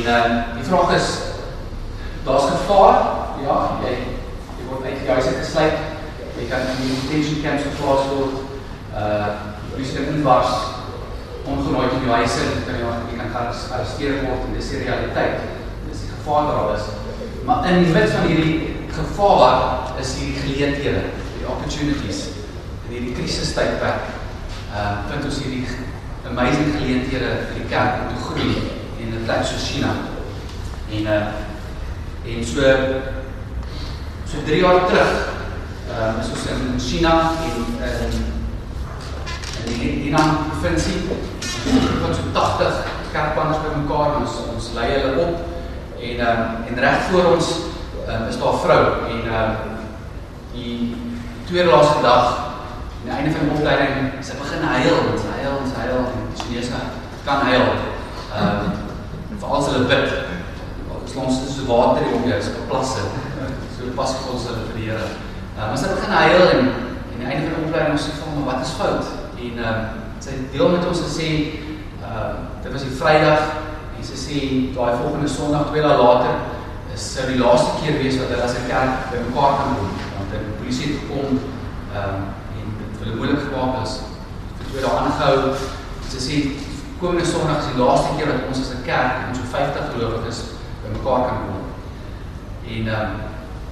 En ehm uh, die vraag is daar's gevaar. Ja, jy jy word uit die huis uit gesluit. Jy kan in die detention camps geplaas word. Uh polisie kan inwas ongenooi in jou huis in, kan jy jy kan gearresteer word en dis die realiteit. Dis die gevaar daar is. Maar in die midde van hierdie gevaar is hierdie geleenthede, die opportunities in hierdie krisistydperk. Uh vind ons hierdie amazing geleenthede vir die kerk om te groei en dit lyk so China. En uh en so so 3 jaar terug, ehm uh, is ons in China en in in die Henan provinsie van so 80 kerkpanners bymekaar ons ons lei hulle op en ehm um, en reg voor ons um, is daar vrou en ehm um, die tweede laaste dag aan die einde van die opleiding sy begin huil sy huil en sy huil en die Chinese kan huil. Ehm um, as hulle bid. Ons is so water om jou is geplasse. So pas ons hulle vir die Here. Ehm as sy begin huil en aan die einde van die opleiding ons sê vir hom wat is fout? En ehm um, sy deel met ons gesê uh dit was die Vrydag en sy sê daai volgende Sondag twee dae later is sou die laaste keer wees wat hulle as 'n kerk bymekaar kan kom want die polisie het gekom ehm um, en dit hulle moeilik gemaak is vir twee dae aangehou sy sê komende Sondag is die laaste keer wat ons as 'n kerk met so 50 gelowiges bymekaar kan kom en ehm um,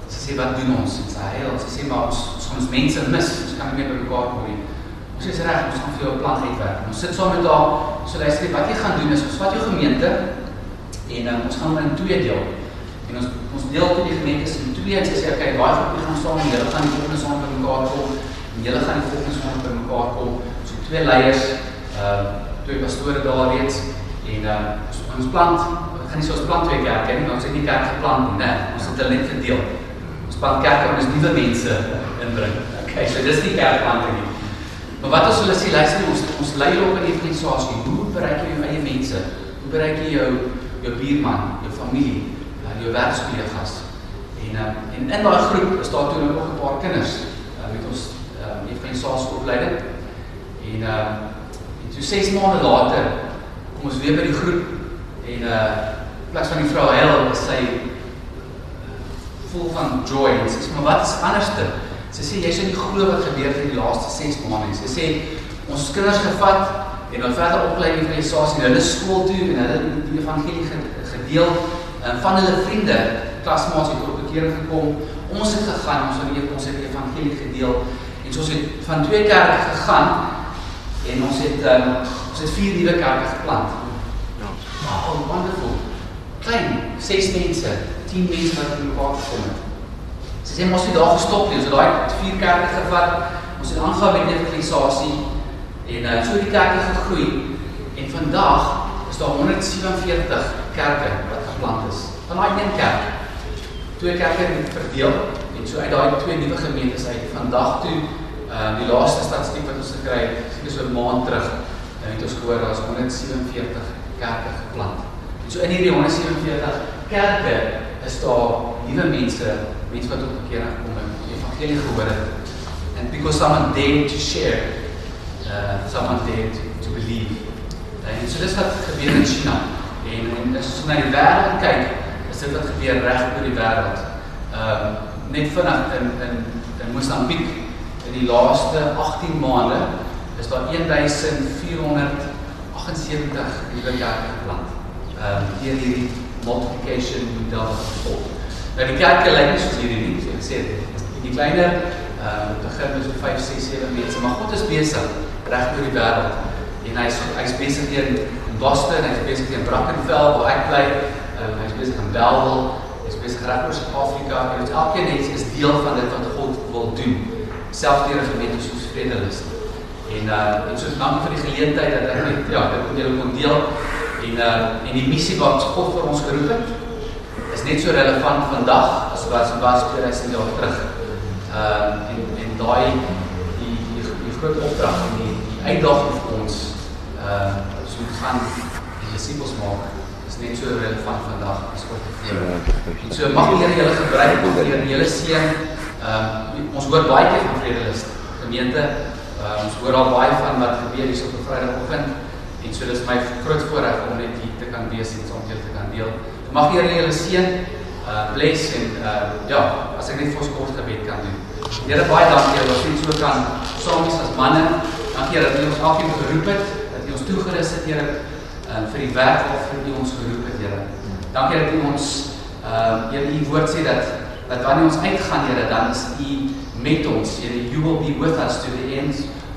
sy sê wat doen ons sy huil sy sê maar ons ons mense mis ons kan nie meer bymekaar kom nie Ons sê reg, ons gaan vir jou 'n plan uitwerk. Ons sit saam met haar. So luister, wat jy gaan doen is ons vat jou gemeente en um, ons gaan hom in twee deel. En ons ons deel die gemeente in twee en sê okay, daai groep gaan saam en julle gaan die volgende saam by mekaar kom en julle gaan die volgende saam by mekaar kom. So twee leiers, ehm uh, twee pastore daar reeds en uh, ons, ons plant gaan nie so ons plant twee kerke nie, ons het nie kerk geplant nie, né? Ons het hulle net verdeel. Ons plant kerke om ons nuwe mense inbring. Okay, so dis die kerkplanting nie. Maar wat as hulle sê luister ons ons lei op in evangelisasie. Hoe bereik jy jou eie mense? Hoe bereik jy jou jou buurman, jou familie, uh, jou werkskollegas? En uh, en in daai groep is daar toe nog 'n paar kinders uh, met ons um, evangelisasie opleiding. En uh toe 6 maande later kom ons weer by die groep en uh plaas van die vrou huil, sy vol van joy en sê maar wat is anderste? Sy sê jy sien nie glo wat gebeur het in die laaste 6 maande nie. Sy sê ons kinders gevat en dan verder oplei in organisasie hulle skool toe en hulle die evangelie gedeel en van hulle vriende klasmaats het tot bekering gekom. Ons het gegaan, ons het ons het die evangelie gedeel en so ons het van twee kerke gegaan en ons het um, ons het vier nuwe kerke geplant. Ja. Wow, wonderful. Klein, 6 mense, 10 mense wat in mekaar gekom het. Sy sê ons het daar gestop nie. Ons het daai vier kerke gevat. Ons het aangegaan met evangelisasie en uh, so die kerke gegroei. En vandag is daar 147 kerke wat geplant is. Van daai een kerk. Twee kerke het verdeel en so uit daai twee nuwe gemeentes uit vandag toe uh die laaste statistiek wat ons gekry het, is so 'n maand terug. En het ons gehoor daar's 147 kerke geplant. En so in hierdie 147 kerke is daar nuwe mense mense wat tot bekering gekom het, die evangelie gehoor het. And because someone dared to share, uh, someone dared to, believe. En so dis wat gebeur in China. En, en as ons na die wêreld kyk, is dit wat gebeur reg oor die wêreld. Ehm um, net vinnig in in in Mosambiek in die laaste 18 maande is daar 1478 nuwe kerke geplant. Ehm um, hier hierdie multiplication model gevolg. Nou die kerke lyk nie soos hierdie nie, so ek sê dit. Die kleiner ehm uh, begin met so 5, 6, 7 mense, maar God is besig reg oor die wêreld. En hy's hy's besig hier in Boston, hy's besig hier in Brackenfell waar ek bly. Ehm um, hy's besig in Bellville, hy's besig reg oor Suid-Afrika. En elkeen net is deel van dit wat God wil doen. Deur 'n gemeente soos Vredelus. En uh en so dankie vir die geleentheid dat ek net ja, dit met julle kon deel. En uh en die missie wat God vir ons geroep het is net so relevant vandag as wat dit was 2000 jaar terug. Uh, en en daai die die die groot opdrag en die die uitdaging vir ons uh, so gaan die disippels maak is net so relevant vandag as wat dit voor. En so mag die Here julle gebruik om julle seën. Ehm uh, ons hoor baie keer van vredelus gemeente. Uh, ons hoor al baie van wat gebeur hier op 'n Vrydagoggend En so dis my groot voorreg om net hier te kan wees en saam julle te kan deel. Mag die Here julle seën, uh bless en uh ja, as ek net vir ons kort gebed kan doen. Here baie dankie dat ons so kan wees as manne. Dankie dat U ons elkeen geroep het, dat U ons toegerus het, Here, uh, vir die werk waarvoor U ons geroep het, Here. Dankie dat U ons uh Here U woord sê dat dat wanneer ons uitgaan, Here, dan is U met ons. Here, you will be with us to the end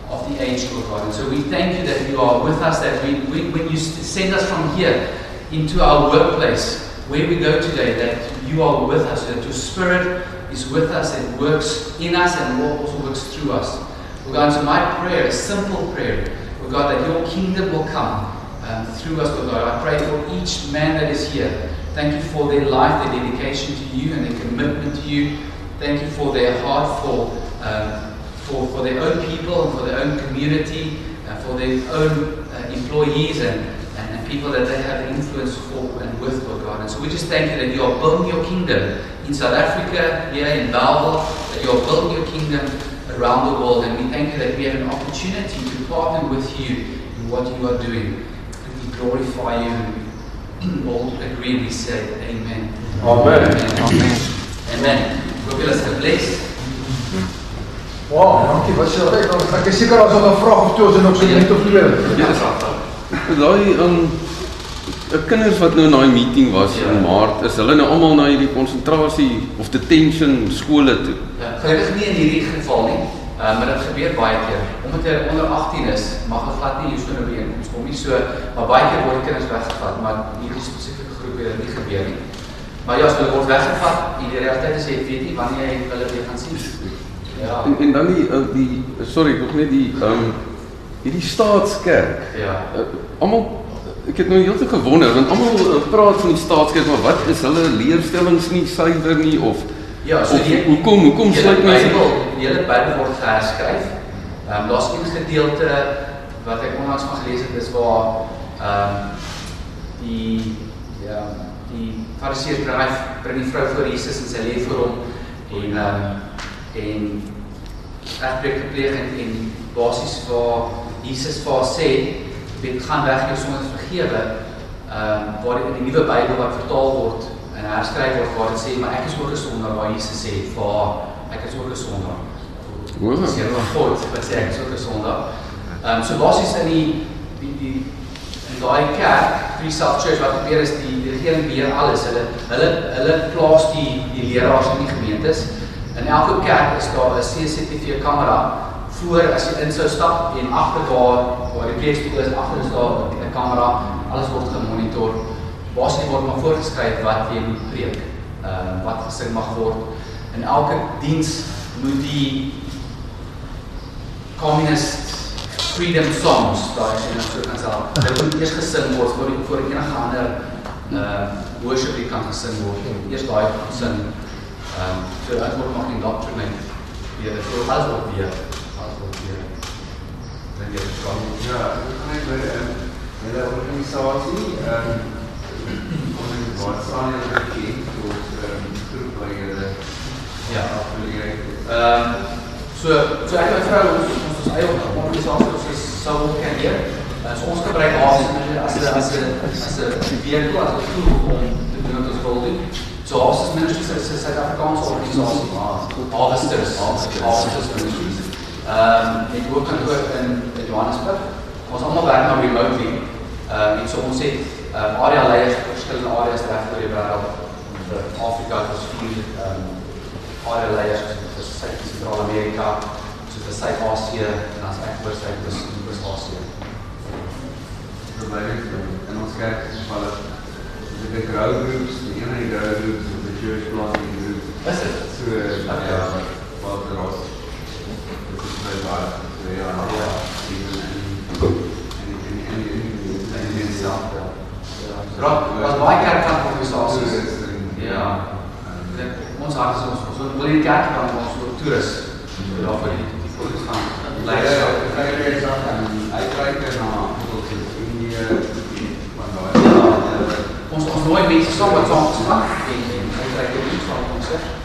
of the age, Lord God. And so we thank you that you are with us, that we, we, when you send us from here into our workplace, where we go today, that you are with us, that your spirit is with us and works in us and also works through us. Lord God, so my prayer, a simple prayer, Lord God, that your kingdom will come um, through us, Lord God. I pray for each man that is here. Thank you for their life, their dedication to you, and their commitment to you. Thank you for their heart for, um, for, for their own people and for their own community, and for their own uh, employees and, and, people that they have influence for and with, Lord God. And so we just thank you that you are building your kingdom in South Africa, here in Belleville, that you are building your kingdom around the world. And we thank you that we have an opportunity to partner with you in what you are doing. And we glorify you all agree we say amen. Amen. Amen. Amen. Hoop julle is gebless. Wow, dankie. Wat sê ek? Ek is seker as ons 'n vraag of twee is en ook so net of twee. Daai um die kinders wat nou in daai meeting was Ja. in Maart, is hulle nou almal na hierdie konsentrasie of detention skole toe. Ja, gelukkig nie in hierdie geval nie. Uh, maar dit gebeur baie keer. Omdat jy onder 18 is, mag jy glad nie hier so 'n byeenkoms kom nie. So, maar baie keer word kinders weggevat, maar hierdie spesifieke groep het dit nie gebeur nie. Maar ja, as hulle word weggevat, die regtyd is jy weet nie wanneer jy hulle weer gaan sien. Ja. En, en dan die uh, die sorry, nog net die um hierdie staatskerk. Ja. Uh, almal ek het nou heeltyd gewonder want almal uh, praat van die staatskerk, maar wat is hulle leerstellings nie suiwer nie of Ja, so of die hoekom hoekom sluit mense die hele Bybel word geheskryf. Ehm um, daar's een gedeelte wat ek onlangs van gelees het, is waar ehm um, die ja, die Fariseërs bring hy bring die vrou voor Jesus en sy lê voor hom en ehm um, en egbreek gepleeg en, en basies waar Jesus vir haar sê, "Weet gaan weg jou sondes vergewe." Ehm um, waar in die nuwe Bybel wat vertaal word en herskryf word waar dit sê, "Maar ek is ook 'n sondaar," waar Jesus sê vir haar, "Ek is ook 'n sondaar." Wow. Dis hier van God wat sê ek is ook 'n sondaar. Ehm um, so basies in die die die in daai kerk, Free Self Church wat gebeur is die die regering beheer alles. Hulle hulle hulle plaas die die leraars in die gemeentes. In elke kerk is daar 'n CCTV kamera voor as jy in sou stap en agter waar waar die preekstoel is, agter is daar 'n kamera. Alles word gemonitor. Basies word maar voorgeskryf wat jy moet preek. Ehm uh, wat gesing mag word. In elke diens moet die communist freedom songs daai as jy nou so kan sê. Dit moet eers gesing word voor die voor enige ander uh worship die kan gesing word. Eers daai gesing. Ehm um, so dit word nog indoctrinate. Ja, dit word alles word weer. Alles word weer. Dan jy kan Ja, ek gaan net by ehm julle organisasie ehm om wat staan julle bekend tot ehm groep by julle ja. affilieer. Ehm so so ek en my vrou ons eie organisasie ons is sou kan hier. So ons gebruik haar as 'n as 'n as 'n as vehikel as 'n tool om te doen wat ons wil doen. So ons is ministries is 'n Suid-Afrikaanse organisasie. Harvesters, Harvesters Ministries. Ehm ek werk kan ook in in Johannesburg. Ons almal werk nou remotely. Ehm en so ons het uh, area leiers vir verskillende areas reg oor die wêreld. Vir Afrika is vier ehm area leiers vir Suid-Sentraal-Amerika, vir Suid-Asië en as ek oor Suid-Asië. Verwyding in ons kerk is gevalle is dit grow groups, die van die grow groups is die church planting group. Is dit? So ja, wat er was. Dit is baie baie. So ja, ja. En en en en en en en self. Raak, was baie kerkorganisasies. Ja. Ja. Ons hart is ons ons wil nie kerk dan ons wil toerus. Daarvoor die die fokus gaan leierskap. Hy kyk na bijvoorbeeld Indië van daai Ons ons nooi mense saam wat saam gespan en en hy kry dit nie saam ons sê.